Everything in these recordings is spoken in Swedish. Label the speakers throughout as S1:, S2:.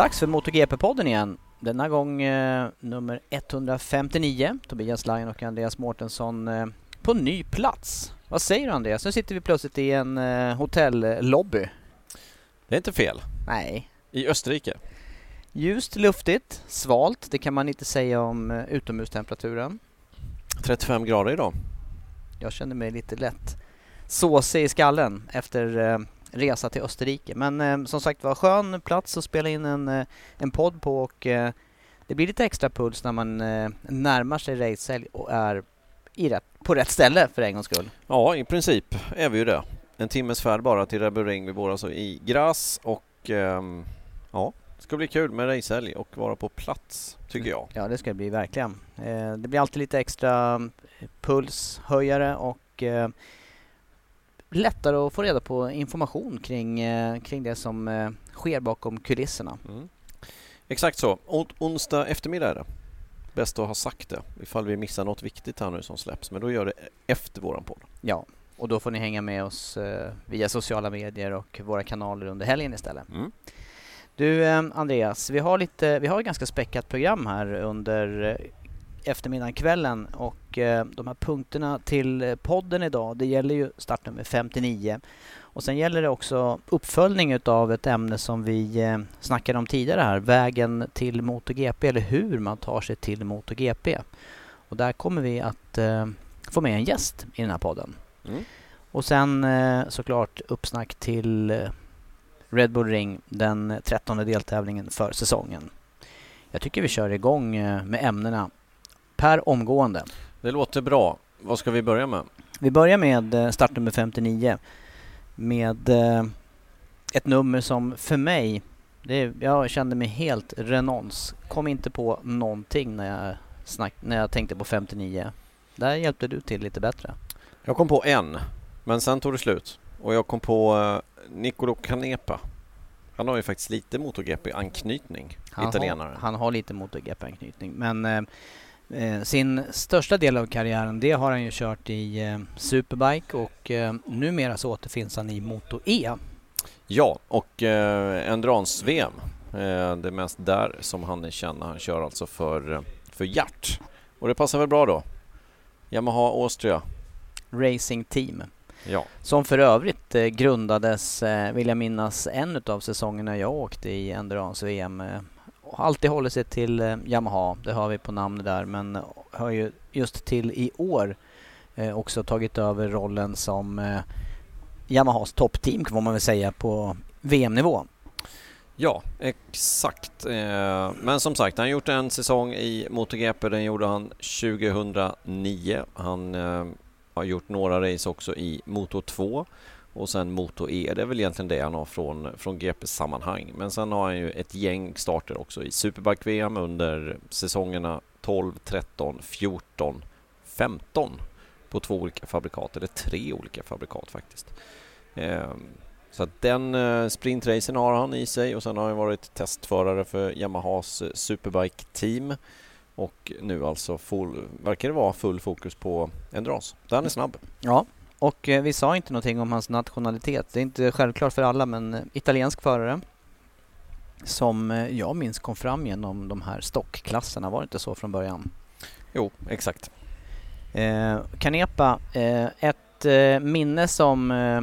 S1: Dags för MotoGP-podden igen. Denna gång eh, nummer 159. Tobias Lajen och Andreas Mårtensson eh, på ny plats. Vad säger du Andreas? Nu sitter vi plötsligt i en eh, hotellobby.
S2: Det är inte fel.
S1: Nej.
S2: I Österrike.
S1: Ljust, luftigt, svalt. Det kan man inte säga om eh, utomhustemperaturen.
S2: 35 grader idag.
S1: Jag känner mig lite lätt såsig i skallen efter eh, resa till Österrike. Men eh, som sagt var, skön plats att spela in en, eh, en podd på och eh, det blir lite extra puls när man eh, närmar sig racehelg och är i rätt, på rätt ställe för en gångs skull.
S2: Ja, i princip är vi ju det. En timmes färd bara till Bull Ring. Vi bor alltså i Graz och ehm, ja, det ska bli kul med racehelg och vara på plats, tycker jag.
S1: Ja, det ska det bli verkligen. Eh, det blir alltid lite extra pulshöjare och lättare att få reda på information kring, eh, kring det som eh, sker bakom kulisserna.
S2: Mm. Exakt så. On onsdag eftermiddag är det. Bäst att ha sagt det ifall vi missar något viktigt här nu som släpps. Men då gör det efter våran podd.
S1: Ja, och då får ni hänga med oss eh, via sociala medier och våra kanaler under helgen istället.
S2: Mm.
S1: Du Andreas, vi har, lite, vi har ett ganska späckat program här under eftermiddagen, kvällen och eh, de här punkterna till eh, podden idag, det gäller ju startnummer 59 och sen gäller det också uppföljning utav ett ämne som vi eh, snackade om tidigare här, vägen till MotoGP eller hur man tar sig till MotoGP. Och där kommer vi att eh, få med en gäst i den här podden.
S2: Mm.
S1: Och sen eh, såklart uppsnack till eh, Red Bull Ring, den trettonde deltävlingen för säsongen. Jag tycker vi kör igång med ämnena per omgående.
S2: Det låter bra. Vad ska vi börja med?
S1: Vi börjar med eh, startnummer 59 med eh, ett nummer som för mig, det, jag kände mig helt renons. Kom inte på någonting när jag, snack, när jag tänkte på 59. Där hjälpte du till lite bättre.
S2: Jag kom på en, men sen tog det slut. Och jag kom på uh, Nicolo Canepa. Han har ju faktiskt lite MotoGP-anknytning, italienare.
S1: Har, han har lite MotoGP-anknytning men eh, eh, sin största del av karriären det har han ju kört i eh, Superbike och eh, numera så återfinns han i Moto E.
S2: Ja, och eh, Endurance-VM. Eh, det är mest där som han är känd. Han kör alltså för, eh, för Hjärt. Och det passar väl bra då? Yamaha Austria.
S1: Racing Team.
S2: Ja.
S1: Som för övrigt eh, grundades, vill jag minnas, en av säsongerna jag åkte i Endurance-VM. Alltid håller sig till eh, Yamaha, det har vi på namnet där, men har ju just till i år eh, också tagit över rollen som eh, Yamahas toppteam får man väl säga på VM-nivå.
S2: Ja, exakt. Men som sagt, han har gjort en säsong i MotoGP. Den gjorde han 2009. Han har gjort några race också i Moto 2 och sen Moto E. Det är väl egentligen det han har från, från GP-sammanhang. Men sen har han ju ett gäng starter också i Superbike-VM under säsongerna 12, 13, 14, 15 på två olika fabrikat, eller tre olika fabrikat faktiskt. Ehm, så att den eh, sprintracen har han i sig och sen har han varit testförare för Yamahas eh, Superbike Team och nu alltså full, verkar det vara full fokus på endurance. Den är snabb.
S1: Ja, och eh, vi sa inte någonting om hans nationalitet. Det är inte självklart för alla men eh, italiensk förare som eh, jag minns kom fram genom de här stockklasserna, var det inte så från början?
S2: Jo, exakt.
S1: Eh, Canepa, eh, ett eh, minne som, eh,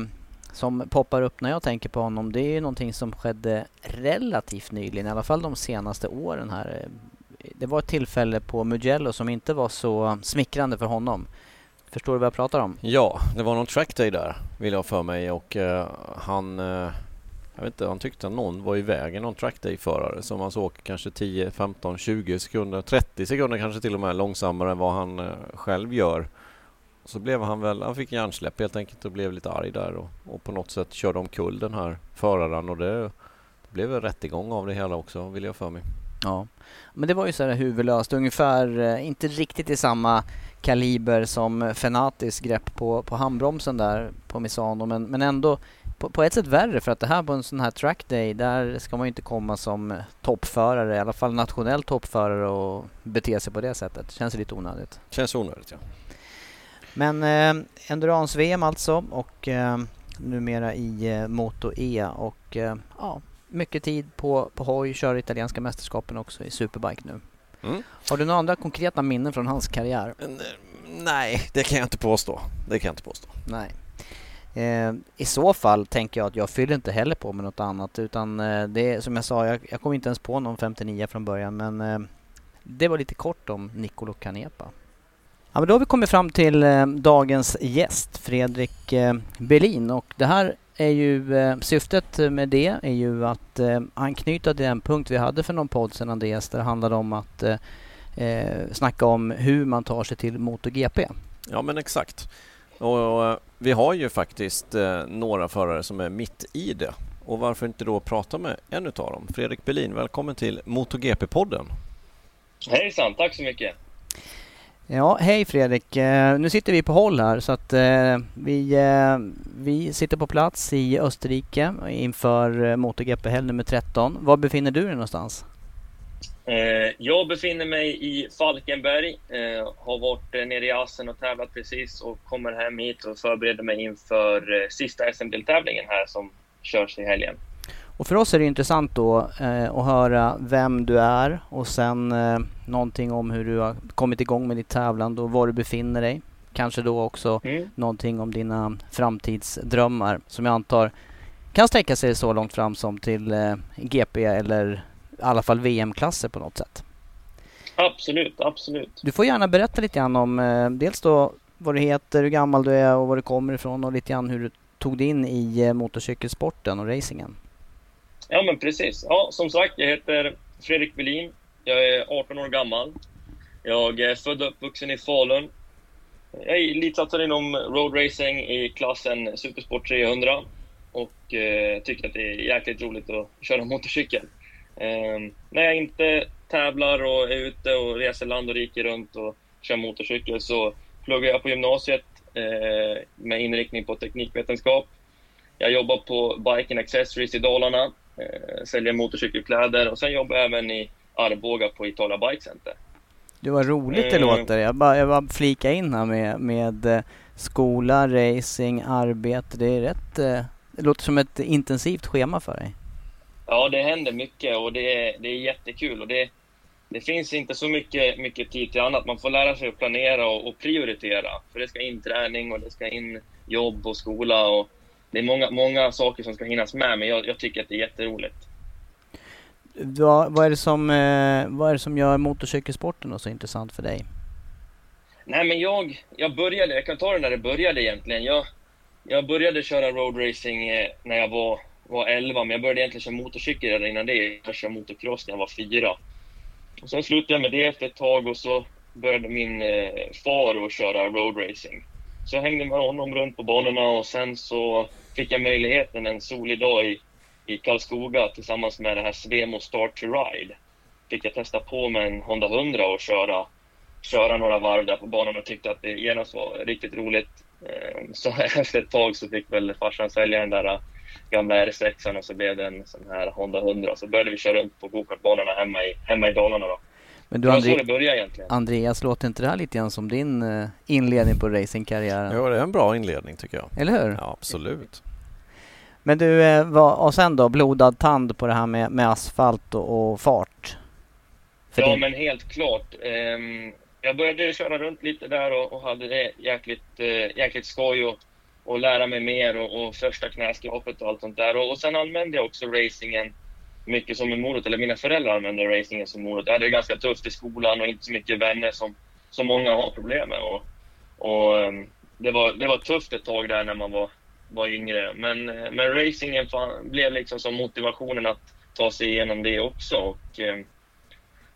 S1: som poppar upp när jag tänker på honom det är ju någonting som skedde relativt nyligen, i alla fall de senaste åren här. Det var ett tillfälle på Mugello som inte var så smickrande för honom. Förstår du vad jag pratar om?
S2: Ja, det var någon trackday där vill jag för mig och eh, han eh, jag vet inte, han tyckte att någon var i vägen, någon trackday-förare som han såg kanske 10, 15, 20 sekunder, 30 sekunder kanske till och med långsammare än vad han eh, själv gör. Så blev han väl, han fick hjärnsläpp helt enkelt och blev lite arg där och, och på något sätt körde omkull den här föraren och det, det blev väl rättegång av det hela också vill jag för mig.
S1: Ja, men det var ju så här huvudlöst, ungefär, eh, inte riktigt i samma kaliber som Fenatis grepp på, på handbromsen där på Misano men, men ändå på, på, ett sätt värre för att det här på en sån här trackday där ska man ju inte komma som toppförare, i alla fall nationell toppförare och bete sig på det sättet. Känns lite onödigt.
S2: Känns onödigt ja.
S1: Men eh, Endurance-VM alltså och eh, numera i eh, Moto E och eh, ja, mycket tid på, på hoj, kör italienska mästerskapen också i Superbike nu. Mm. Har du några andra konkreta minnen från hans karriär? Eh,
S2: nej, det kan jag inte påstå. Det kan jag inte påstå.
S1: Nej. Eh, I så fall tänker jag att jag fyller inte heller på med något annat utan eh, det som jag sa, jag, jag kom inte ens på någon 59 från början men eh, det var lite kort om Nicolo Canepa. Ja, men då har vi kommit fram till dagens gäst, Fredrik Berlin och det här är ju eh, syftet med det är ju att eh, anknyta till den punkt vi hade för någon podd sedan Andreas där det handlade om att eh, eh, snacka om hur man tar sig till MotoGP.
S2: Ja men exakt. Och, och vi har ju faktiskt eh, några förare som är mitt i det. Och varför inte då prata med en utav dem? Fredrik Berlin, välkommen till MotoGP-podden.
S3: Hejsan, tack så mycket.
S1: Ja, hej Fredrik. Eh, nu sitter vi på håll här så att eh, vi, eh, vi sitter på plats i Österrike inför MotoGP-helg nummer 13. Var befinner du dig någonstans?
S3: Jag befinner mig i Falkenberg, har varit nere i Assen och tävlat precis och kommer hem hit och förbereder mig inför sista SM-deltävlingen här som körs i helgen.
S1: Och för oss är det intressant då eh, att höra vem du är och sen eh, någonting om hur du har kommit igång med ditt tävlande och var du befinner dig. Kanske då också mm. någonting om dina framtidsdrömmar som jag antar kan sträcka sig så långt fram som till eh, GP eller i alla fall VM-klasser på något sätt.
S3: Absolut, absolut.
S1: Du får gärna berätta lite grann om eh, dels då vad du heter, hur gammal du är och var du kommer ifrån och lite grann hur du tog dig in i eh, motorcykelsporten och racingen.
S3: Ja, men precis. Ja, som sagt, jag heter Fredrik Velin. Jag är 18 år gammal. Jag är född och uppvuxen i Falun. Jag är elitsatsare inom roadracing i klassen Supersport 300 och eh, tycker att det är jäkligt roligt att köra motorcykel. Eh, när jag inte tävlar och är ute och reser land och rike runt och kör motorcykel så pluggar jag på gymnasiet eh, med inriktning på teknikvetenskap. Jag jobbar på Bike Accessories i Dalarna säljer motorcykelkläder och sen jobbar jag även i Arboga på Italia Bike Center.
S1: Det var roligt det mm. låter. Jag bara, jag bara flika in här med, med eh, skola, racing, arbete. Det är rätt... Eh, det låter som ett intensivt schema för dig.
S3: Ja, det händer mycket och det är, det är jättekul. Och det, det finns inte så mycket, mycket tid till annat. Man får lära sig att planera och, och prioritera. För det ska in träning och det ska in jobb och skola. Och det är många, många saker som ska hinnas med, men jag, jag tycker att det är jätteroligt.
S1: Vad, vad, är det som, eh, vad är det som gör motorcykelsporten så intressant för dig?
S3: Nej, men jag, jag började, jag kan ta det när det började egentligen. Jag, jag började köra roadracing eh, när jag var, var 11, men jag började egentligen köra motorcykel redan innan det. Jag körde motocross när jag var fyra. Och sen slutade jag med det efter ett tag och så började min eh, far att köra roadracing. Så jag hängde med honom runt på banorna och sen så fick jag möjligheten en solig dag i, i Karlskoga tillsammans med det här Svemo Start to Ride. Fick jag testa på med en Honda 100 och köra köra några varv där på banan och tyckte att det genast var riktigt roligt. Ehm, så efter ett tag så fick väl farsan sälja den där äh, gamla R6 och så blev det en sån här Honda 100. Så började vi köra runt på gokartbanorna hemma i, hemma i Dalarna då.
S1: Men du, det egentligen. Andreas, låter inte det här lite grann som din uh, inledning på racingkarriären?
S2: Jo, det är en bra inledning tycker jag.
S1: Eller hur?
S2: Ja, absolut.
S1: Men du, vad, och sen då, blodad tand på det här med, med asfalt och, och fart?
S3: För ja, din... men helt klart. Um, jag började köra runt lite där och, och hade det jäkligt, uh, jäkligt skoj och, och lära mig mer och, och första knäskrapet och allt sånt där. Och, och sen använde jag också racingen mycket som en morot, eller mina föräldrar använde racingen som morot. Jag hade det ganska tufft i skolan och inte så mycket vänner som, som många har problem med. Och, och ehm, det, var, det var tufft ett tag där när man var, var yngre. Men, eh, men racingen fan, blev liksom som motivationen att ta sig igenom det också. Och, ehm,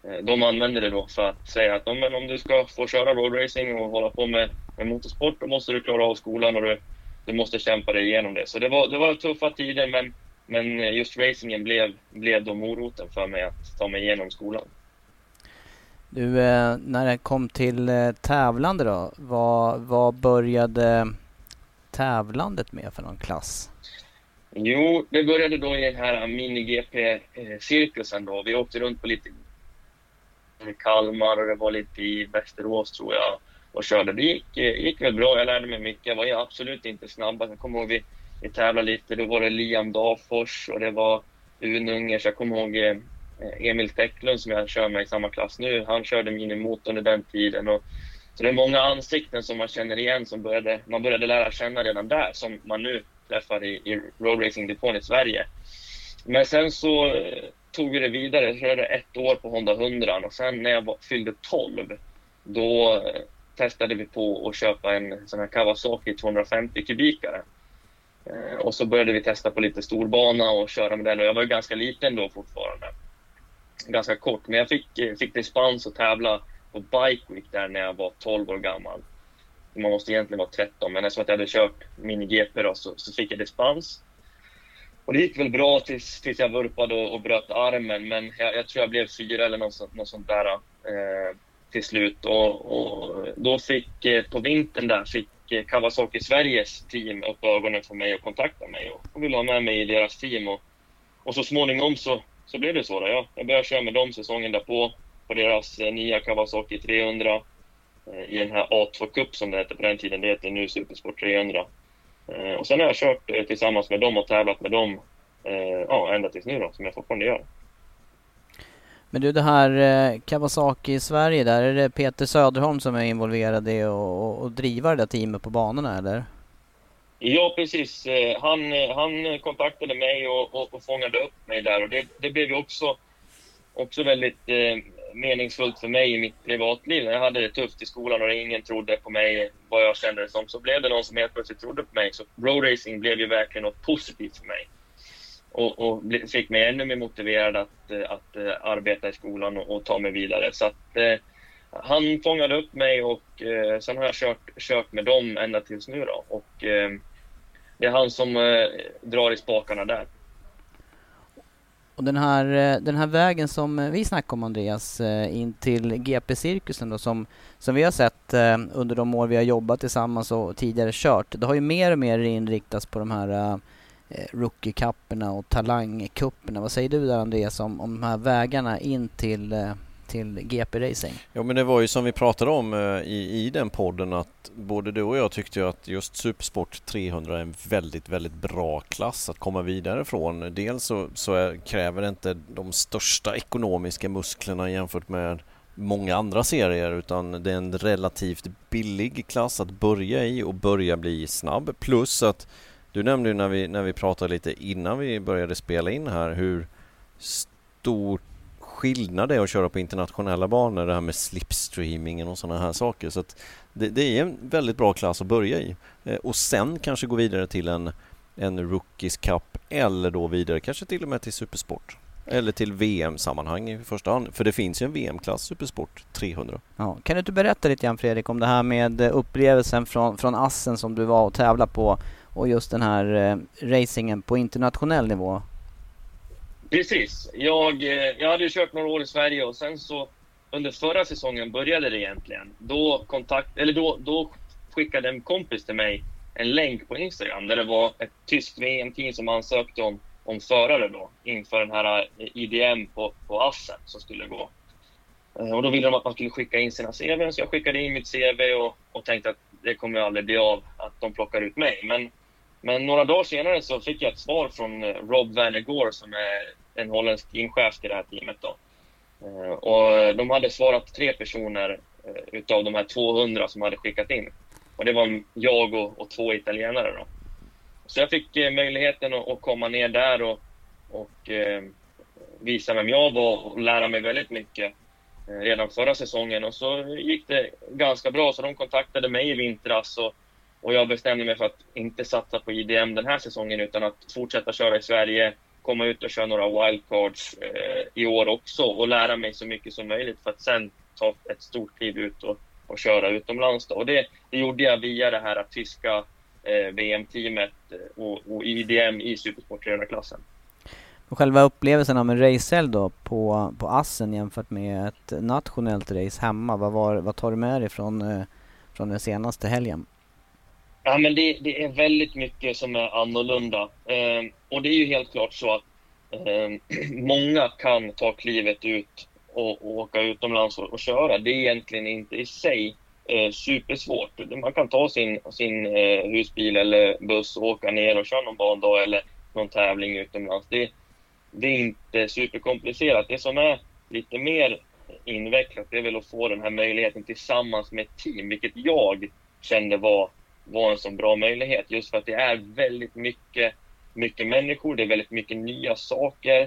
S3: eh, de använde det då för att säga att om, om du ska få köra roadracing och hålla på med, med motorsport, då måste du klara av skolan och du, du måste kämpa dig igenom det. Så det var, det var tuffa tider, men men just racingen blev, blev då moroten för mig att ta mig igenom skolan.
S1: Du, eh, när det kom till eh, tävlande då, vad, vad började tävlandet med för någon klass?
S3: Jo, det började då i den här mini-GP-cirkusen då. Vi åkte runt på lite Kalmar och det var lite i Västerås tror jag och körde. Det gick, gick väl bra, jag lärde mig mycket. Jag var absolut inte snabbast. Jag kommer ihåg vi vi tävlade lite. Då var det Liam Dafors och det var Unungers. Jag kommer ihåg eh, Emil Täcklund som jag kör med i samma klass nu. Han körde minimotor under den tiden. Och, så det är många ansikten som man känner igen som började, man började lära känna redan där som man nu träffar i, i roadracing-depån i Sverige. Men sen så eh, tog vi det vidare. Jag körde ett år på Honda 100 och sen när jag var, fyllde 12 då eh, testade vi på att köpa en sån här Kawasaki 250 kubikare. Eh, och så började vi testa på lite storbana och köra med den. Och jag var ju ganska liten då fortfarande. Ganska kort, men jag fick, eh, fick dispens att tävla på Bike Week där när jag var 12 år gammal. Man måste egentligen vara 13, men eftersom jag hade kört mini-GP då, så, så, fick jag dispens. Och det gick väl bra tills, tills jag vurpade och, och bröt armen, men jag, jag, tror jag blev fyra eller något sånt, något sånt där eh, till slut. Och, och då fick, eh, på vintern där, fick Eh, Kawasaki Sveriges team upp ögonen för mig och kontaktade mig och, och ville ha med mig i deras team. Och, och så småningom så, så blev det så. Då, ja. Jag började köra med dem säsongen därpå på deras eh, nya Kawasaki 300 eh, i den här A2 Cup som det hette på den tiden. Det heter nu Supersport 300. Eh, och sen har jag kört eh, tillsammans med dem och tävlat med dem eh, ja, ända tills nu då, som jag fortfarande gör.
S1: Men du det här eh, Kawasaki i Sverige där, är det Peter Söderholm som är involverad i att driva det där teamet på banorna eller?
S3: Ja precis, eh, han, eh, han kontaktade mig och, och, och fångade upp mig där och det, det blev ju också, också väldigt eh, meningsfullt för mig i mitt privatliv. När jag hade det tufft i skolan och ingen trodde på mig, vad jag kände det som, så blev det någon som helt plötsligt trodde på mig. Så roadracing blev ju verkligen något positivt för mig och, och fick mig ännu mer motiverad att, eh, att, eh, arbeta i skolan och, och ta mig vidare. Så att, eh, han fångade upp mig och eh, sen har jag kört, kört med dem ända tills nu då. Och eh, det är han som eh, drar i spakarna där.
S1: Och den här, eh, den här vägen som vi snackade om Andreas, in till GP-cirkusen då som, som vi har sett under de år vi har jobbat tillsammans och tidigare kört. Det har ju mer och mer inriktats på de här Eh, rookie-cuperna och talangkupperna. Vad säger du där Andreas om, om de här vägarna in till eh, till GP-racing.
S2: Ja men det var ju som vi pratade om eh, i, i den podden att både du och jag tyckte ju att just Supersport 300 är en väldigt, väldigt bra klass att komma vidare från. Dels så, så är, kräver det inte de största ekonomiska musklerna jämfört med många andra serier utan det är en relativt billig klass att börja i och börja bli snabb plus att du nämnde ju när vi, när vi pratade lite innan vi började spela in här hur stor skillnad det är att köra på internationella banor, det här med slipstreamingen och sådana här saker. Så det, det, är en väldigt bra klass att börja i. Eh, och sen kanske gå vidare till en, en Rookies Cup eller då vidare kanske till och med till Supersport. Eller till VM-sammanhang i första hand. För det finns ju en VM-klass Supersport 300.
S1: Ja. Kan du inte berätta lite grann Fredrik om det här med eh, upplevelsen från, från Assen som du var och tävlade på och just den här eh, racingen på internationell nivå?
S3: Precis. Jag, eh, jag hade kört några år i Sverige och sen så under förra säsongen började det egentligen. Då, kontakt, eller då, då skickade en kompis till mig en länk på Instagram där det var ett tyskt VM-team som ansökte om, om förare då inför den här eh, IDM på, på Assen som skulle gå. Eh, och då ville de att man skulle skicka in sina CV, så jag skickade in mitt CV och, och tänkte att det kommer aldrig bli av att de plockar ut mig. Men, men några dagar senare så fick jag ett svar från eh, Rob Wernergård som är en holländsk teamchef till det här teamet. Då. Eh, och de hade svarat tre personer eh, utav de här 200 som hade skickat in. Och det var jag och, och två italienare. Då. Så jag fick möjligheten att, att, komma ner där och, och eh, visa vem jag var och lära mig väldigt mycket. Redan förra säsongen och så gick det ganska bra. Så de kontaktade mig i vintras och, och jag bestämde mig för att inte satsa på IDM den här säsongen utan att fortsätta köra i Sverige, komma ut och köra några wildcards eh, i år också och lära mig så mycket som möjligt för att sen ta ett stort kliv ut och, och köra utomlands. Då. Och det, det gjorde jag via det här tyska eh, VM-teamet eh, och, och IDM i Supersport 300-klassen.
S1: Och själva upplevelsen av en racehelg då på, på Assen jämfört med ett nationellt race hemma, vad, var, vad tar du med dig från, eh, från den senaste helgen?
S3: Ja, men det, det är väldigt mycket som är annorlunda. Eh, och det är ju helt klart så att eh, många kan ta klivet ut och, och åka utomlands och, och, köra. Det är egentligen inte i sig eh, supersvårt. Man kan ta sin, sin eh, husbil eller buss och åka ner och köra någon bandag eller någon tävling utomlands. Det, det är inte superkomplicerat. Det som är lite mer invecklat det är väl att få den här möjligheten tillsammans med ett team, vilket jag kände var, var en så bra möjlighet. Just för att det är väldigt mycket, mycket människor, det är väldigt mycket nya saker,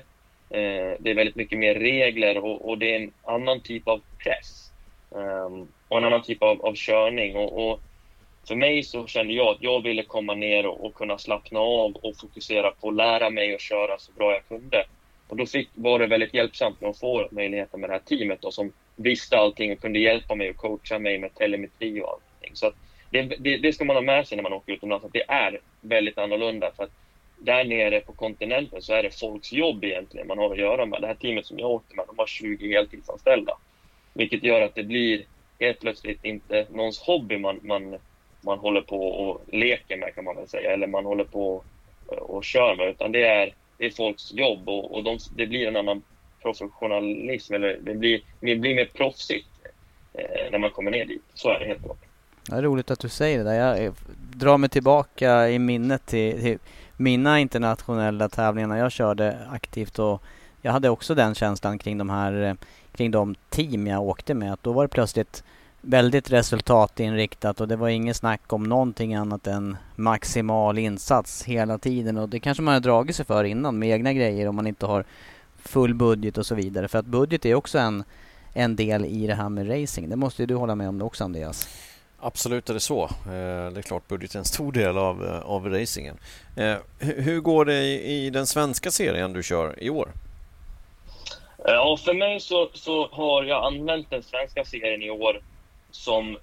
S3: eh, det är väldigt mycket mer regler och, och, det är en annan typ av press. Ehm, och en annan typ av, av körning. Och, och för mig så kände jag att jag ville komma ner och, och, kunna slappna av och fokusera på att lära mig att köra så bra jag kunde. Och då fick, var det väldigt hjälpsamt att få möjligheten med det här teamet då, som visste allting och kunde hjälpa mig och coacha mig med telemetri och allting. Så det, det, det, ska man ha med sig när man åker utomlands, att det är väldigt annorlunda. För att där nere på kontinenten så är det folks jobb egentligen man har att göra med. Det här teamet som jag åkte med, de har 20 heltidsanställda. Vilket gör att det blir helt plötsligt inte någons hobby man, man man håller på och leker med kan man väl säga, eller man håller på och kör med, utan det är, det är folks jobb och, och de, det blir en annan professionalism, eller det blir, det blir mer proffsigt eh, när man kommer ner dit. Så är det helt klart.
S1: Det är roligt att du säger det där. Jag eh, drar mig tillbaka i minnet till, till mina internationella tävlingar när jag körde aktivt och jag hade också den känslan kring de här eh, kring de team jag åkte med. Att då var det plötsligt väldigt resultatinriktat och det var inget snack om någonting annat än maximal insats hela tiden och det kanske man har dragit sig för innan med egna grejer om man inte har full budget och så vidare. För att budget är också en, en del i det här med racing. Det måste ju du hålla med om också Andreas.
S2: Absolut är det så. Eh, det är klart budget är en stor del av, eh, av racingen. Eh, hur går det i den svenska serien du kör i år?
S3: Ja, för mig så, så har jag använt den svenska serien i år som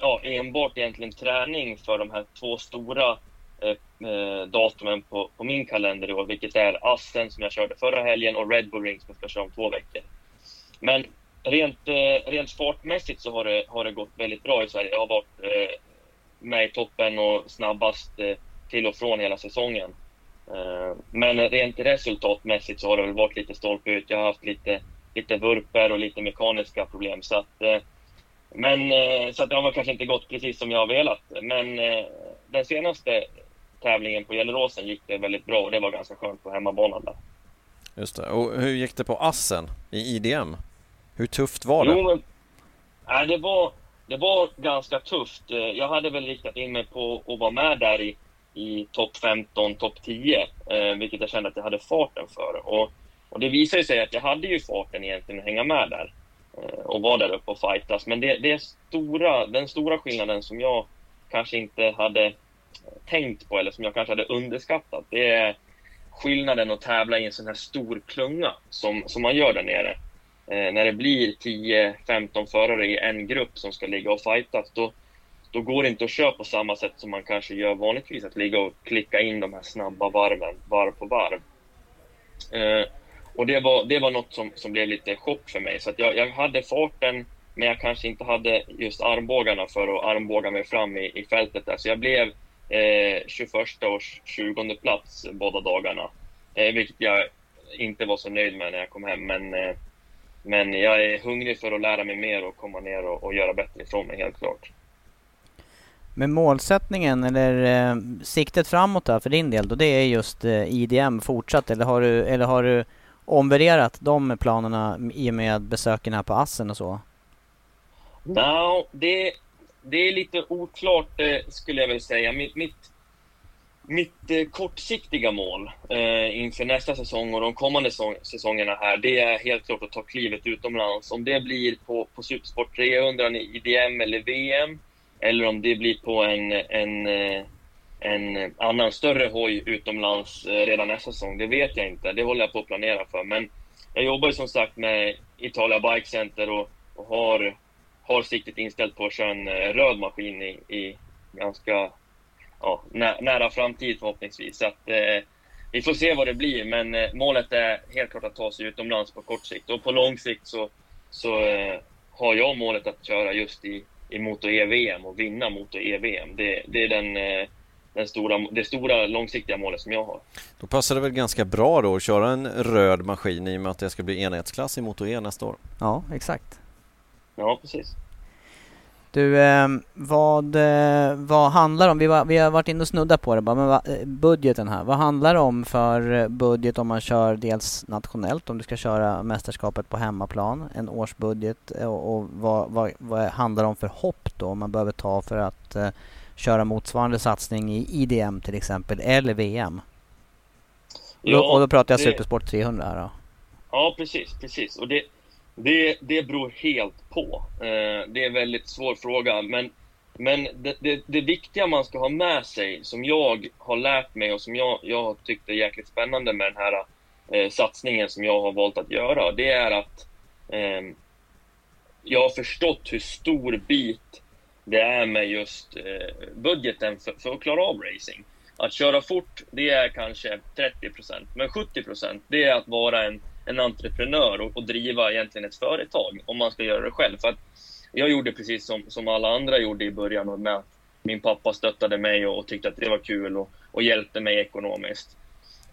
S3: ja, enbart egentligen träning för de här två stora eh, eh, datumen på, på, min kalender i år, vilket är Assen som jag körde förra helgen och Red Bull Ring som jag ska köra om två veckor. Men rent, eh, rent fartmässigt så har det, har det gått väldigt bra i Sverige. Jag har varit eh, med i toppen och snabbast eh, till och från hela säsongen. Eh, men rent resultatmässigt så har det väl varit lite stolpe ut. Jag har haft lite, lite vurper och lite mekaniska problem. Så att, eh, men eh, så att det har kanske inte gått precis som jag har velat. Men eh, den senaste tävlingen på Gelleråsen gick det väldigt bra och det var ganska skönt på hemmabanan där.
S2: Just det. Och hur gick det på Assen i IDM? Hur tufft var det? Jo, men,
S3: äh, det, var, det var ganska tufft. Eh, jag hade väl riktat in mig på att vara med där i, i topp 15, topp 10, eh, vilket jag kände att jag hade farten för. Och, och det visade sig att jag hade ju farten egentligen att hänga med där. Eh, och vara där uppe och fightas. Men det, det stora, den stora skillnaden som jag kanske inte hade tänkt på eller som jag kanske hade underskattat, det är skillnaden att tävla i en sån här stor klunga som, som man gör där nere. Eh, när det blir 10-15 förare i en grupp som ska ligga och fightas, då, då går det inte att köra på samma sätt som man kanske gör vanligtvis, att ligga och klicka in de här snabba varven, varv på varv. Eh, och det var, det var något som, som blev lite chock för mig. Så att jag, jag hade farten, men jag kanske inte hade just armbågarna för att armbåga mig fram i, i fältet. Där. Så jag blev eh, 21 och 20 plats båda dagarna. Eh, vilket jag inte var så nöjd med när jag kom hem. Men, eh, men jag är hungrig för att lära mig mer och komma ner och, och göra bättre ifrån mig, helt klart.
S1: Men målsättningen eller eh, siktet framåt där för din del då, det är just eh, IDM fortsatt eller har du, eller har du omvärderat de planerna i och med besöken här på Assen och så?
S3: No, det, det är lite oklart eh, skulle jag väl säga. Mitt, mitt, mitt eh, kortsiktiga mål eh, inför nästa säsong och de kommande säsongerna här, det är helt klart att ta klivet utomlands. Om det blir på, på Supersport 300 i IDM eller VM, eller om det blir på en, en, eh, en annan större hoj utomlands eh, redan nästa säsong, det vet jag inte. Det håller jag på att planera för. Men jag jobbar som sagt med Italia Bike Center och, och har, har siktet inställt på att köra en eh, röd maskin i, i ganska ja, nä, nära framtid förhoppningsvis. Så att, eh, vi får se vad det blir, men eh, målet är helt klart att ta sig utomlands på kort sikt. Och på lång sikt så, så eh, har jag målet att köra just i i Moto-E-VM och vinna Moto-E-VM. Det, det, är den, eh, den stora, det stora långsiktiga målet som jag har.
S2: Då passar det väl ganska bra då att köra en röd maskin i och med att det ska bli enhetsklass i Moto-E nästa år?
S1: Ja, exakt.
S3: Ja, precis.
S1: Du, eh, vad, eh, vad handlar om, vi, var, vi har varit inne och snuddat på det bara, men va, eh, budgeten här. Vad handlar det om för budget om man kör dels nationellt, om du ska köra mästerskapet på hemmaplan, en årsbudget och, och vad, vad, vad handlar det om för hopp då man behöver ta för att eh, köra motsvarande satsning i IDM till exempel, eller VM? Ja, och då pratar jag det... Supersport 300 här då.
S3: Ja, precis, precis. Och det, det, det beror helt på. Eh, det är en väldigt svår fråga, men, men det, det, det, viktiga man ska ha med sig, som jag har lärt mig och som jag, jag har tyckt är jäkligt spännande med den här eh, satsningen som jag har valt att göra, det är att eh, jag har förstått hur stor bit det är med just eh, budgeten för, för, att klara av racing. Att köra fort, det är kanske 30 procent, men 70 procent, det är att vara en en entreprenör och, och, driva egentligen ett företag om man ska göra det själv. För att jag gjorde precis som, som alla andra gjorde i början med att min pappa stöttade mig och, och tyckte att det var kul och, och hjälpte mig ekonomiskt.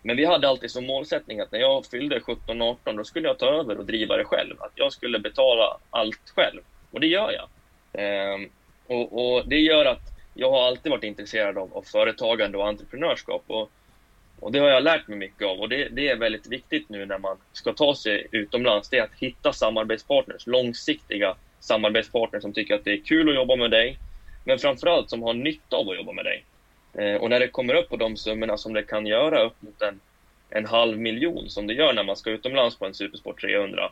S3: Men vi hade alltid som målsättning att när jag fyllde 17-18 då skulle jag ta över och driva det själv. Att jag skulle betala allt själv. Och det gör jag. Ehm, och, och, det gör att jag har alltid varit intresserad av, av företagande och entreprenörskap. Och och det har jag lärt mig mycket av och det, det, är väldigt viktigt nu när man ska ta sig utomlands. Det är att hitta samarbetspartners, långsiktiga samarbetspartners som tycker att det är kul att jobba med dig, men framförallt som har nytta av att jobba med dig. Eh, och när det kommer upp på de summorna som det kan göra upp mot en, en halv miljon som det gör när man ska utomlands på en Supersport 300,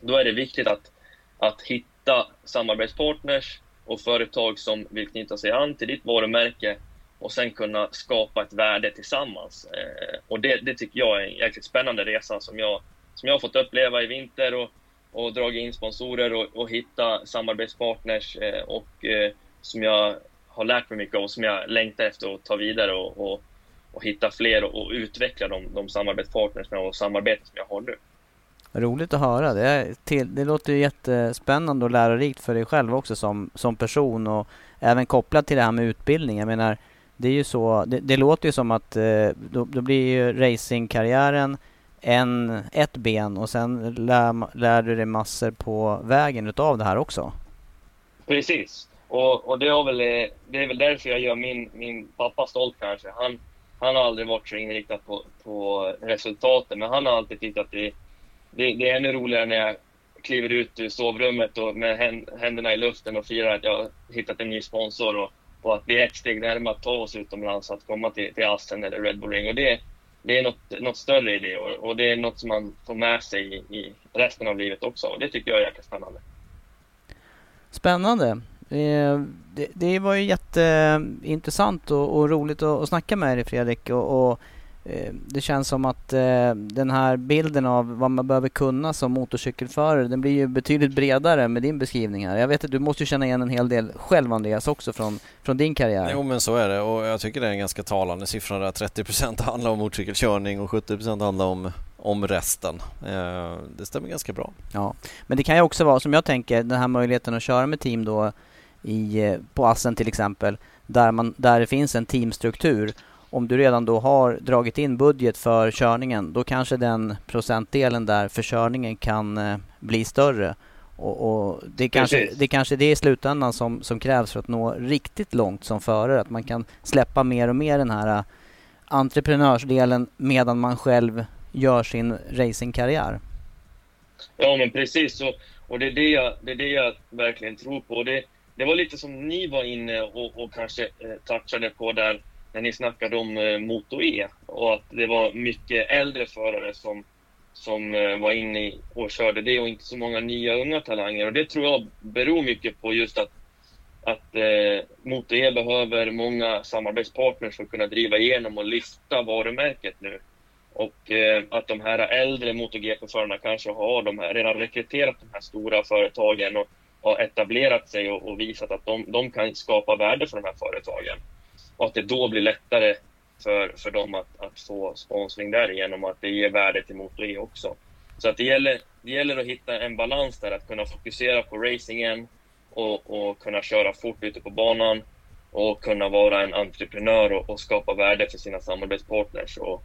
S3: då är det viktigt att, att hitta samarbetspartners och företag som vill knyta sig an till ditt varumärke och sen kunna skapa ett värde tillsammans. Eh, och det, det, tycker jag är en jäkligt spännande resa som jag, som jag har fått uppleva i vinter och, och dragit in sponsorer och, och hitta samarbetspartners eh, och eh, som jag har lärt mig mycket av och som jag längtar efter att ta vidare och, och, och hitta fler och, och utveckla de, de samarbetspartners och samarbeten som jag har nu.
S1: Roligt att höra. Det, till, det låter jättespännande och lärorikt för dig själv också som, som person och även kopplat till det här med utbildning. Jag menar, det är ju så, det, det låter ju som att eh, då, då, blir ju racingkarriären en, ett ben och sen lär, lär du dig massor på vägen utav det här också.
S3: Precis. Och, och det, väl, eh, det är väl därför jag gör min, min pappa stolt kanske. Han, han har aldrig varit så inriktad på, på resultaten, men han har alltid tyckt att det, det, det är ännu roligare när jag kliver ut ur sovrummet och med händerna i luften och firar att jag har hittat en ny sponsor. Och, och att vi är ett steg närmare att ta oss utomlands, att komma till, till Assen eller Red Bull Ring. Och det, det är något, något större i det och, och, det är något som man får med sig i, i resten av livet också. Och det tycker jag är jäkligt spännande.
S1: Spännande. Eh, det, det var ju jätteintressant och, och roligt att, att snacka med dig Fredrik. Och, och det känns som att eh, den här bilden av vad man behöver kunna som motorcykelförare, den blir ju betydligt bredare med din beskrivning här. Jag vet att du måste känna igen en hel del själv Andreas också från, från din karriär.
S2: Jo men så är det och jag tycker det är en ganska talande siffra där. 30% handlar om motorcykelkörning och 70% handlar om, om resten. Eh, det stämmer ganska bra.
S1: Ja, men det kan ju också vara som jag tänker den här möjligheten att köra med team då i, eh, på Assen till exempel där, man, där det finns en teamstruktur. Om du redan då har dragit in budget för körningen då kanske den procentdelen där för körningen kan eh, bli större. Och, och det, kanske, det kanske det i slutändan som, som krävs för att nå riktigt långt som förare. Att man kan släppa mer och mer den här uh, entreprenörsdelen medan man själv gör sin racingkarriär.
S3: Ja men precis och, och det, är det, jag, det är det jag verkligen tror på. Det, det var lite som ni var inne och, och kanske eh, touchade på där när ni snackade om eh, Moto E och att det var mycket äldre förare som, som eh, var inne och körde det och inte så många nya unga talanger. Och det tror jag beror mycket på just att, att eh, Moto E behöver många samarbetspartners för att kunna driva igenom och lyfta varumärket nu. Och eh, att de här äldre MotoGP-förarna kanske har de här, redan rekryterat de här stora företagen och har etablerat sig och, och visat att de, de, kan skapa värde för de här företagen. Och att det då blir lättare för, för dem att, att få sponsring därigenom och att det ger värde till Moto E också. Så att det gäller, det gäller att hitta en balans där, att kunna fokusera på racingen och, och kunna köra fort ute på banan och kunna vara en entreprenör och, och skapa värde för sina samarbetspartners och,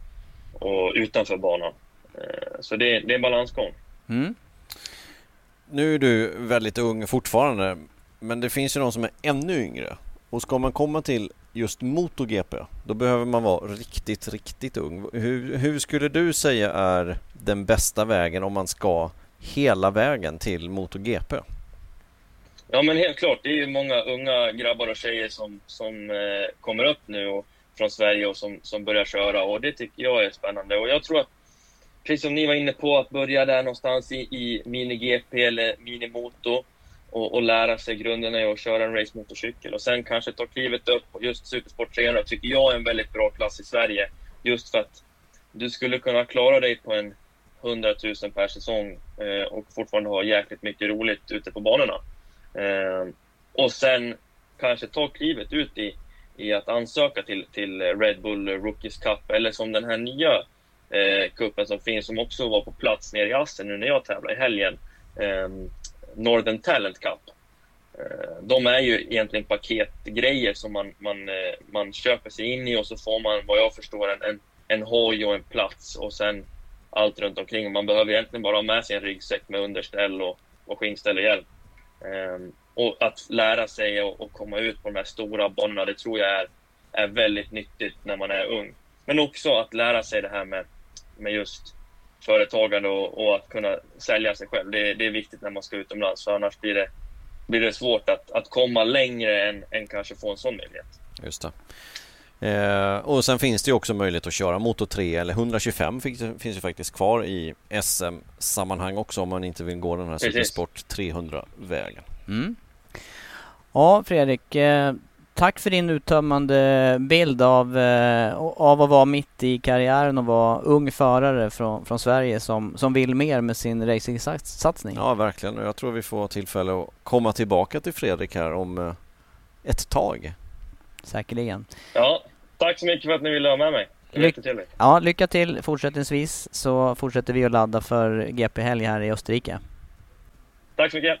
S3: och utanför banan. Eh, så det, det är en balansgång. Mm.
S2: Nu är du väldigt ung fortfarande, men det finns ju de som är ännu yngre. Och ska man komma till just MotoGP, då behöver man vara riktigt, riktigt ung. Hur, hur skulle du säga är den bästa vägen om man ska hela vägen till MotoGP?
S3: Ja men helt klart, det är ju många unga grabbar och tjejer som, som eh, kommer upp nu och, från Sverige och som, som börjar köra och det tycker jag är spännande. Och jag tror att precis som ni var inne på, att börja där någonstans i, i mini-GP eller mini-moto och, och, lära sig grunderna i att köra en racemotorcykel och sen kanske ta klivet upp. Och just Supersport 300 tycker jag är en väldigt bra klass i Sverige. Just för att du skulle kunna klara dig på en 100 000 per säsong eh, och fortfarande ha jäkligt mycket roligt ute på banorna. Eh, och sen kanske ta klivet ut i, i att ansöka till, till Red Bull Rookies Cup eller som den här nya eh, kuppen som finns, som också var på plats nere i Assen nu när jag tävlade i helgen. Eh, Northern Talent Cup. Eh, de är ju egentligen paketgrejer som man, man, eh, man köper sig in i och så får man, vad jag förstår, en, en, en hoj och en plats och sen allt runt omkring. Man behöver egentligen bara ha med sig en ryggsäck med underställ och, och skinnställ och hjälm. Ehm, och att lära sig och, och, komma ut på de här stora banorna, det tror jag är, är väldigt nyttigt när man är ung. Men också att lära sig det här med med just företagande och, och, att kunna sälja sig själv. Det, det, är viktigt när man ska utomlands, för annars blir det, blir det svårt att, att komma längre än, än kanske få en sån möjlighet.
S2: Just det. Eh, och sen finns det ju också möjlighet att köra Moto 3 eller 125 finns, finns ju faktiskt kvar i SM-sammanhang också om man inte vill gå den här Supersport 300-vägen. Mm.
S1: Ja, Fredrik. Tack för din uttömmande bild av, eh, av att vara mitt i karriären och vara ung förare från, från Sverige som, som vill mer med sin racingsatsning.
S2: Ja, verkligen. Jag tror vi får tillfälle att komma tillbaka till Fredrik här om eh, ett tag.
S1: Säkerligen.
S3: Ja, tack så mycket för att ni ville ha med mig.
S1: Lycka till. Ja, lycka till fortsättningsvis så fortsätter vi att ladda för GP-helg här i Österrike.
S3: Tack så mycket.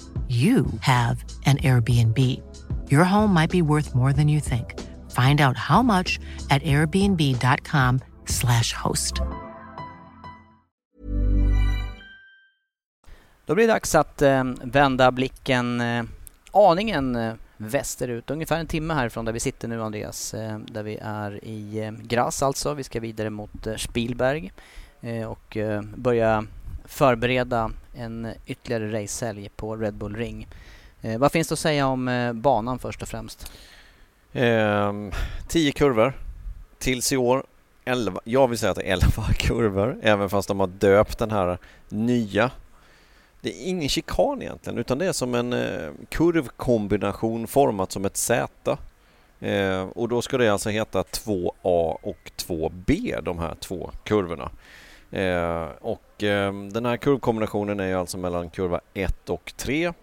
S4: you have an Airbnb. Your home might be worth more than you think. Find out how much at airbnb.com/slash host.
S1: Då blir det dags att eh, vända blicken eh, aningen eh, västerut. Ungefär en timme härifrån där vi sitter nu Andreas. Eh, där vi är i eh, Graz alltså. Vi ska vidare mot eh, Spielberg eh, och eh, börja förbereda en ytterligare racehelg på Red Bull Ring. Eh, vad finns det att säga om eh, banan först och främst?
S2: Ehm, tio kurvor. Tills i år 11, jag vill säga att det är 11 kurvor, även fast de har döpt den här nya. Det är ingen chikan egentligen, utan det är som en eh, kurvkombination format som ett Z. Eh, och då ska det alltså heta 2A och 2B, de här två kurvorna. Eh, och eh, den här kurvkombinationen är ju alltså mellan kurva 1 och 3.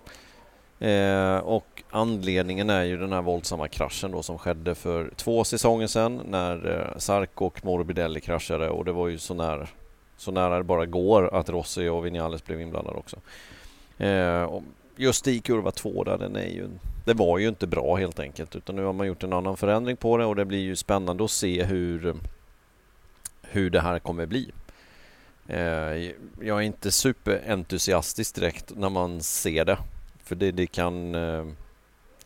S2: Eh, och anledningen är ju den här våldsamma kraschen då som skedde för två säsonger sedan när eh, Sarko och Morbidelli kraschade och det var ju så nära, så nära det bara går att Rossi och Vinales blev inblandade också. Eh, och just i kurva 2 där, den är ju, det var ju inte bra helt enkelt utan nu har man gjort en annan förändring på det och det blir ju spännande att se hur, hur det här kommer bli. Eh, jag är inte superentusiastisk direkt när man ser det för det, det, kan, eh,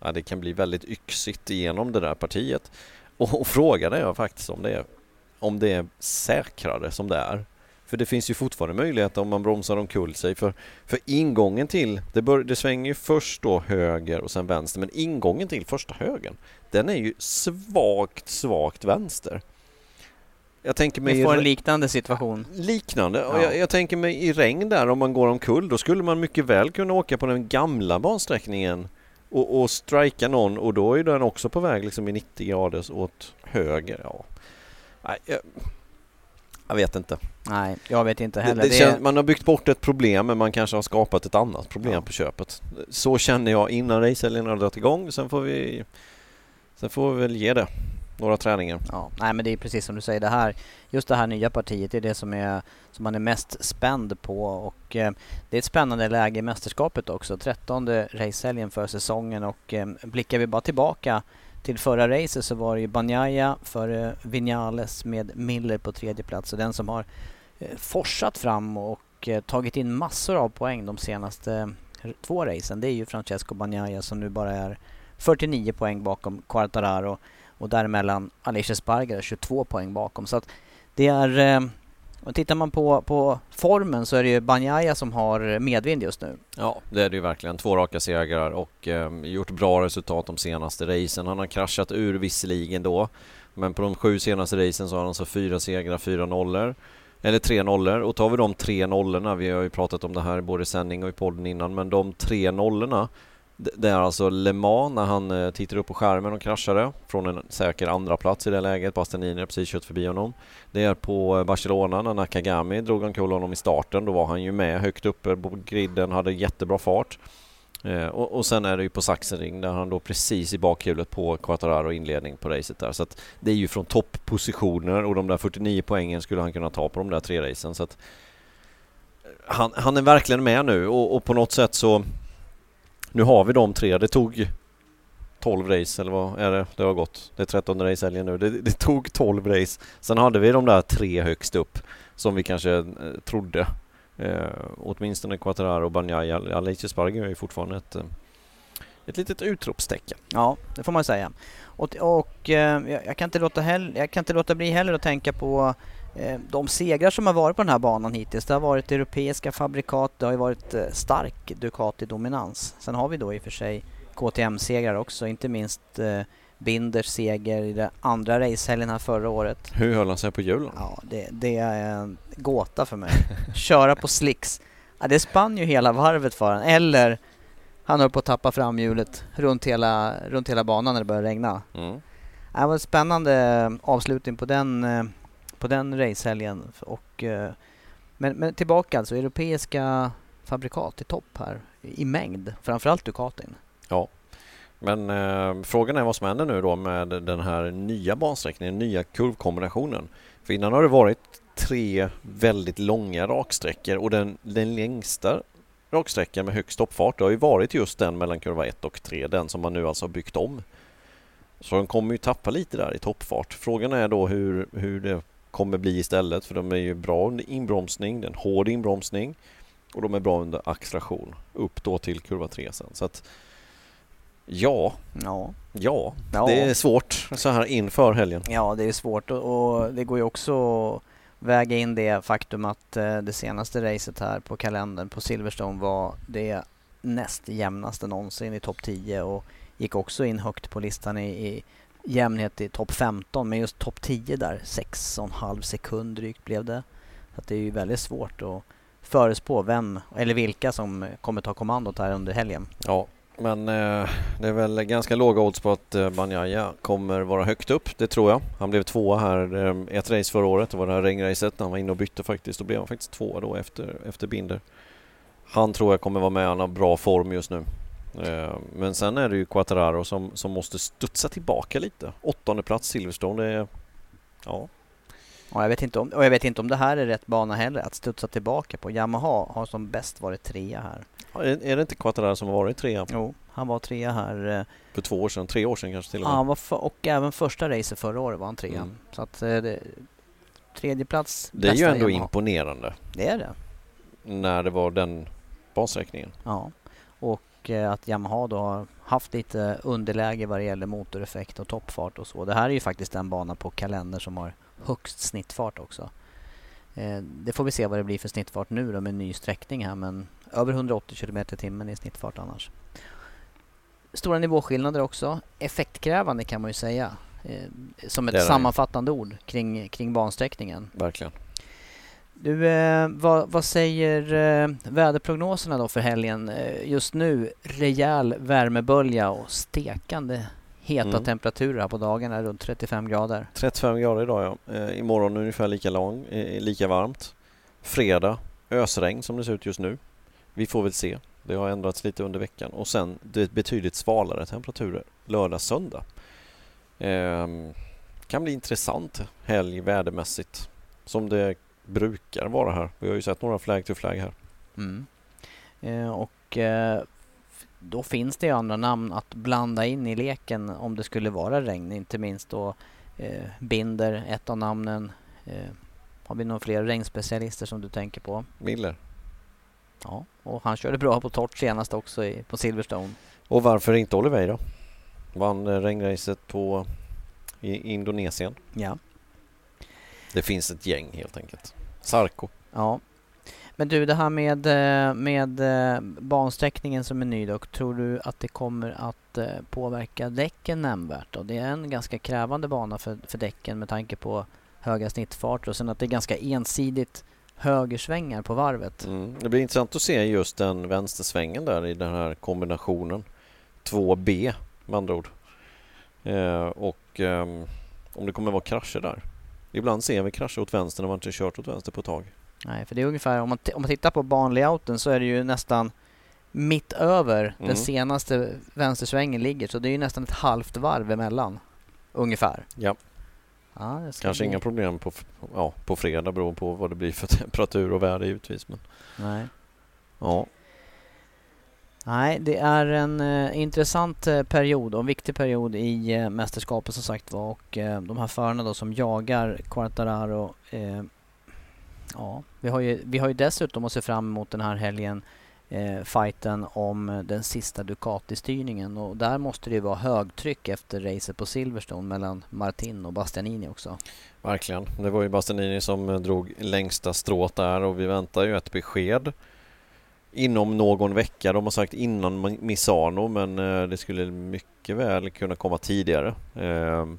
S2: ja, det kan bli väldigt yxigt igenom det där partiet. Och, och frågan är faktiskt om det är, om det är säkrare som det är. För det finns ju fortfarande möjlighet om man bromsar omkull sig. För, för ingången till, det, bör, det svänger ju först då höger och sen vänster. Men ingången till första högen, den är ju svagt, svagt vänster. Jag tänker mig...
S1: Vi får en liknande situation.
S2: Liknande.
S1: Ja.
S2: Och jag, jag tänker mig i regn där om man går omkull, då skulle man mycket väl kunna åka på den gamla bansträckningen och, och strika någon och då är den också på väg liksom i 90 graders åt höger. Ja. Nej, jag, jag vet inte.
S1: Nej, jag vet inte heller.
S2: det
S1: Det
S2: känns, man har byggt bort ett problem men man kanske har skapat ett annat problem
S1: Ja.
S2: på köpet. Så känner jag innan racehelgen har dragit igång. Sen får vi Sen får vi väl ge det några träningar.
S1: Ja, nej men det är precis som du säger, det här, just det här nya partiet det är det som, är, som man är mest spänd på och eh, det är ett spännande läge i mästerskapet också. Trettonde racehelgen för säsongen och eh, blickar vi bara tillbaka till förra racet så var det ju Banjaya för Vinales med Miller på tredje plats och den som har eh, forsat fram och eh, tagit in massor av poäng de senaste eh, två racen det är ju Francesco Banjaya som nu bara är 49 poäng bakom Quartararo och däremellan Alicia Sparger 22 poäng bakom. Så att det är... Eh, och tittar man på, på formen så är det ju Banjaya som har medvind just nu.
S2: Ja, det är det ju verkligen. Två raka segrar och eh, gjort bra resultat de senaste racen. Han har kraschat ur visserligen då. Men på de sju senaste racen så har han alltså fyra segrar, fyra nollor. Eller tre nollor. Och tar vi de tre nollorna, vi har ju pratat om det här både i sändning och i podden innan, men de tre nollorna det är alltså Le Mans när han eh, tittar upp på skärmen och kraschade från en säker andra plats i det läget. Bastianini har precis kört förbi honom. Det är på eh, Barcelona när Nakagami drog omkull honom i starten. Då var han ju med högt uppe på griden, hade jättebra fart. Eh, och, och sen är det ju på Sachsenring där han då precis i bakhjulet på Quattararo inledning på racet där. Så att det är ju från topppositioner och de där 49 poängen skulle han kunna ta på de där tre racen. Så att han, han är verkligen med nu och, och på något sätt så nu har vi de tre. Det tog 12 race eller vad är det? Det har gått. Det är 13 race helgen nu. Det, det tog 12 race. Sen hade vi de där tre högst upp som vi kanske eh, trodde Eh, åtminstone Quattararo och Banjaya. Alice Spargo är ju fortfarande ett, eh, ett litet utropstecken.
S1: Ja, det får man säga. Och, och eh, jag, kan inte låta heller, jag kan inte låta bli heller att tänka på de segrar som har varit på den här banan hittills. Det har varit europeiska fabrikat, det har ju varit eh, stark Ducati-dominans. Sen har vi då i och för sig KTM-segrar också, inte minst eh, Binders seger i den andra racehelgen här förra året.
S2: Hur höll han sig på hjulen?
S1: Ja, det, det är en gåta för mig. Köra på slicks. Ja, det spann ju hela varvet för honom. Eller han höll på att tappa framhjulet runt hela, runt hela banan när det började regna.
S2: Mm.
S1: Det var en spännande avslutning på den, eh, på den racehelgen. Och, eh, men, men tillbaka alltså, europeiska fabrikat i topp här i mängd. Framförallt Ducatin.
S2: Ja, men eh, frågan är vad som händer nu då med den här nya bansträckningen, nya kurvkombinationen. För innan har det varit tre väldigt långa raksträckor och den, den längsta raksträckan med högst toppfart har ju varit just den mellan kurva 1 och 3, den som man nu alltså har byggt om. Så de kommer ju tappa lite där i toppfart. Frågan är då hur, hur det kommer bli istället för de är ju bra under inbromsning, det är en hård inbromsning och de är bra under acceleration upp då till kurva 3 sen. Så att Ja.
S1: Ja.
S2: ja. Ja, det är svårt så här inför helgen.
S1: Ja, det är svårt och, det går ju också att väga in det faktum att eh, det senaste racet här på kalendern på Silverstone var det näst jämnaste någonsin i topp 10 och gick också in högt på listan i, i jämnhet i topp 15 men just topp 10 där 6,5 sekund drygt blev det. Så det är ju väldigt svårt att förespå vem eller vilka som kommer ta kommandot här under helgen.
S2: Ja, men eh, det är väl ganska låga odds på att eh, Banjaya kommer vara högt upp, det tror jag. Han blev tvåa här eh, ett race förra året, det var det här regnracet när han var inne och bytte faktiskt. Då blev han faktiskt tvåa då efter, efter Binder. Han tror jag kommer vara med, han har bra form just nu. Eh, men sen är det ju Quattararo som, som måste studsa tillbaka lite. Åttonde plats Silverstone, det är... Ja,
S1: och jag, vet inte om, och jag vet inte om det här är rätt bana heller att studsa tillbaka på. Yamaha har som bäst varit trea här.
S2: Är det inte Quattararo som har varit trea?
S1: Jo, han var trea här. Eh,
S2: För två år sedan, tre år sedan kanske till och med?
S1: Ja, han var för, och även första racet förra året var han trea. Mm. Så att eh, det, tredje plats
S2: Det är ju ändå Yamaha. imponerande.
S1: Det är det.
S2: När det var den basräkningen.
S1: Ja, och eh, att Yamaha då har haft lite underläge vad det gäller motoreffekt och toppfart och så. Det här är ju faktiskt den bana på kalender som har högst snittfart också. Eh, det får vi se vad det blir för snittfart nu då med ny sträckning här men över 180 km i timmen i snittfart annars. Stora nivåskillnader också. Effektkrävande kan man ju säga. Eh, som ett sammanfattande ord kring, kring bansträckningen.
S2: Verkligen.
S1: Du, eh, vad, vad, säger eh, väderprognoserna då för helgen? Eh, just nu rejäl värmebölja och stekande heta mm. temperaturer på dagarna, runt 35 grader.
S2: 35 grader idag ja. Eh, imorgon ungefär lika lång, eh, lika varmt. Fredag, ösregn som det ser ut just nu. Vi får väl se. Det har ändrats lite under veckan och sen det betydligt svalare temperaturer lördag, söndag. Eh, kan bli intressant helg vädermässigt som det brukar vara här. Vi har ju sett några flag to flag här.
S1: Mm. Eh, och eh, då finns det ju andra namn att blanda in i leken om det skulle vara regn. Inte minst då eh, Binder, ett av namnen. Har vi några fler regnspecialister som du tänker på?
S2: Miller.
S1: Ja, och han körde bra på torrt senast också i, på Silverstone.
S2: Och varför inte Oliveira? Vann regnracet på i Indonesien.
S1: Ja.
S2: Det finns ett gäng helt enkelt. Sarko.
S1: Ja, men du, det här med, eh, med eh, bansträckningen som är ny då, tror du att det kommer att eh, påverka däcken nämnvärt? Då? Det är en ganska krävande bana för, för däcken med tanke på höga snittfarter och sen att det är ganska ensidigt högersvängar på varvet.
S2: Mm. Det blir intressant att se just den vänstersvängen där i den här kombinationen 2B med andra ord. Eh, och eh, om det kommer vara krascher där. Ibland ser vi krascher åt vänster när man inte kört åt vänster på ett tag.
S1: Nej, för det är ungefär, om man, om man tittar på banlayouten så är det ju nästan mitt över mm. den senaste vänstersvängen ligger. Så det är ju nästan ett halvt varv emellan. Ungefär.
S2: Ja.
S1: ja
S2: Kanske bli... inga problem på, ja, på fredag beroende på vad det blir för temperatur och väder givetvis. Men...
S1: Nej.
S2: Ja.
S1: Nej, det är en eh, intressant eh, period och en viktig period i eh, mästerskapet som sagt var. Och eh, de här förarna då som jagar Quartararo eh, Ja, vi har ju, vi har ju dessutom att se fram emot den här helgen eh, fighten om den sista Ducati-styrningen och där måste det ju vara högtryck efter racet på Silverstone mellan Martin och Bastianini också.
S2: Verkligen. Det var ju Bastianini som eh, drog längsta strået där och vi väntar ju ett besked inom någon vecka. De har sagt innan Misano men eh, det skulle mycket väl kunna komma tidigare. Ehm,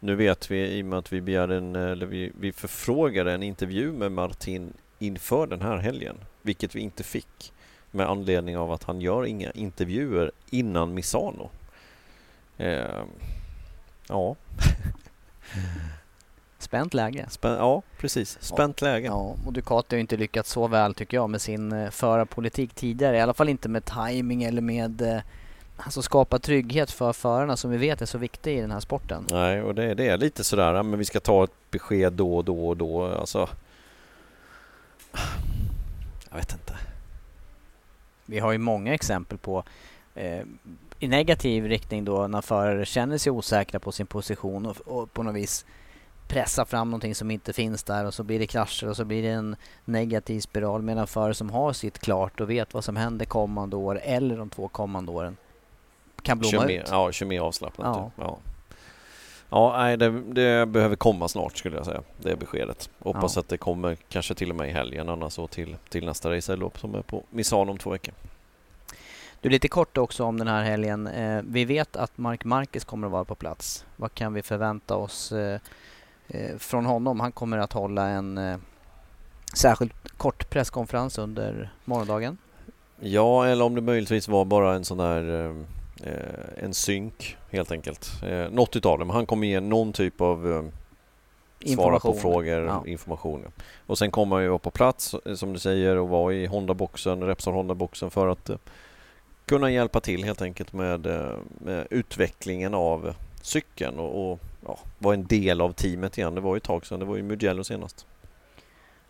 S2: nu vet vi i och med att vi begärde en, eller vi, vi förfrågade en intervju med Martin inför den här helgen, vilket vi inte fick med anledning av att han gör inga intervjuer innan Misano. Eh, ja.
S1: Spänt läge.
S2: Spän ja, precis. Spänt läge.
S1: Ja, och Ducati har inte lyckats så väl tycker jag med sin eh, förarpolitik tidigare. I alla fall inte med timing eller med eh, alltså skapa trygghet för förarna som vi vet är så viktig i den här sporten.
S2: Nej, och det, det är lite sådär, men vi ska ta ett besked då och då och då. Alltså, jag vet inte.
S1: Vi har ju många exempel på eh, i negativ riktning då när förare känner sig osäkra på sin position och, och på något vis pressa fram någonting som inte finns där och så blir det krascher och så blir det en negativ spiral medan förare som har sitt klart och vet vad som händer kommande år eller de två kommande åren kan blomma
S2: mer,
S1: ut.
S2: Ja, kör mer avslappnat. Ja. ja. Ja, nej, det, det, behöver komma snart skulle jag säga, det beskedet. Hoppas ja. att det kommer kanske till och med i helgen, annars så till, till nästa racerlopp som är på Misano om två veckor.
S1: Du, lite kort också om den här helgen. Eh, vi vet att Mark Marquez kommer att vara på plats. Vad kan vi förvänta oss eh, från honom? Han kommer att hålla en eh, särskild kort presskonferens under morgondagen.
S2: Ja, eller om det möjligtvis var bara en sån där eh, eh, en synk helt enkelt. Eh, något utav dem. Han kommer ge någon typ av eh, svara på frågor, ja. information. Och sen kommer han ju vara på plats eh, som du säger och vara i Honda-boxen, Repsol Honda-boxen för att eh, kunna hjälpa till helt enkelt med, eh, med utvecklingen av cykeln och, och ja, vara en del av teamet igen. Det var ju ett tag sedan, det var ju Mugello senast.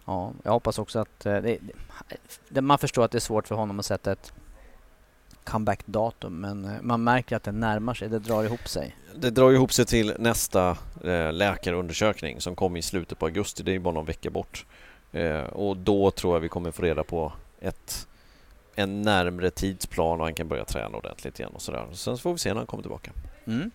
S1: Ja, jag hoppas också att det, det, man förstår att det är svårt för honom att sätta ett comeback-datum men eh, man märker att det närmar sig, det drar ihop sig.
S2: Det drar ihop sig till nästa eh, läkarundersökning som kommer i slutet på augusti, det är bara någon vecka bort. Eh, och då tror jag vi kommer få reda på ett, en närmre tidsplan och han kan börja träna ordentligt igen och sådär. Sen får vi se när han kommer tillbaka.
S1: Mm.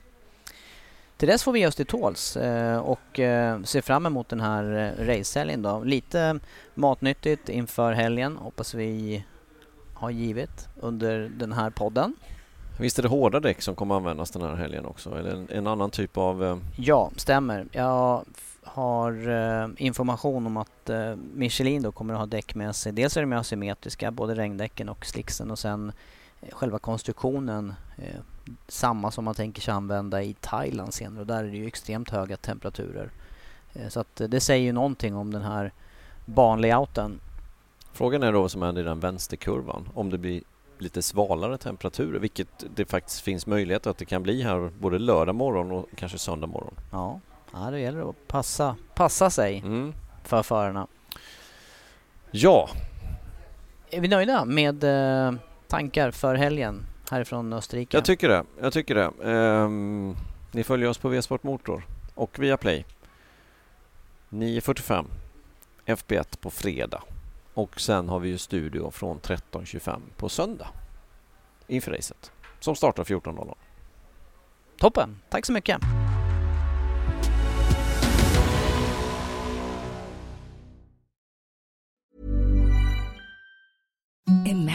S1: Till dess får vi ge oss till tåls eh, och eh, se fram emot den här eh, racehelgen då. Lite matnyttigt inför helgen hoppas vi har givit under den här podden.
S2: Visst är det hårda däck som kommer användas den här helgen också? Eller en, en annan typ av...
S1: Ja, stämmer. Jag har eh, information om att eh, Michelin då kommer att ha däck med sig. Dels är de asymmetriska, både regndäcken och slicksen och sen eh, själva konstruktionen samma som man tänker sig använda i Thailand senare och där är det ju extremt höga temperaturer. Eh, så att det säger ju någonting om den här banlayouten
S2: Frågan är då vad som händer i den vänsterkurvan. Om det blir lite svalare temperaturer, vilket det faktiskt finns möjlighet att det kan bli här både lördag morgon och kanske söndag morgon.
S1: Ja, ja det gäller att passa, passa sig mm. för förarna.
S2: Ja.
S1: Är vi nöjda med eh, tankar för helgen härifrån Österrike?
S2: Jag tycker det. Jag tycker det. Um, ni följer oss på V-sport Motor och via Play. 9.45 FB1 på fredag. Och sen har vi ju studio från 13.25 på söndag inför racet som startar 14.00.
S1: Toppen, tack så mycket!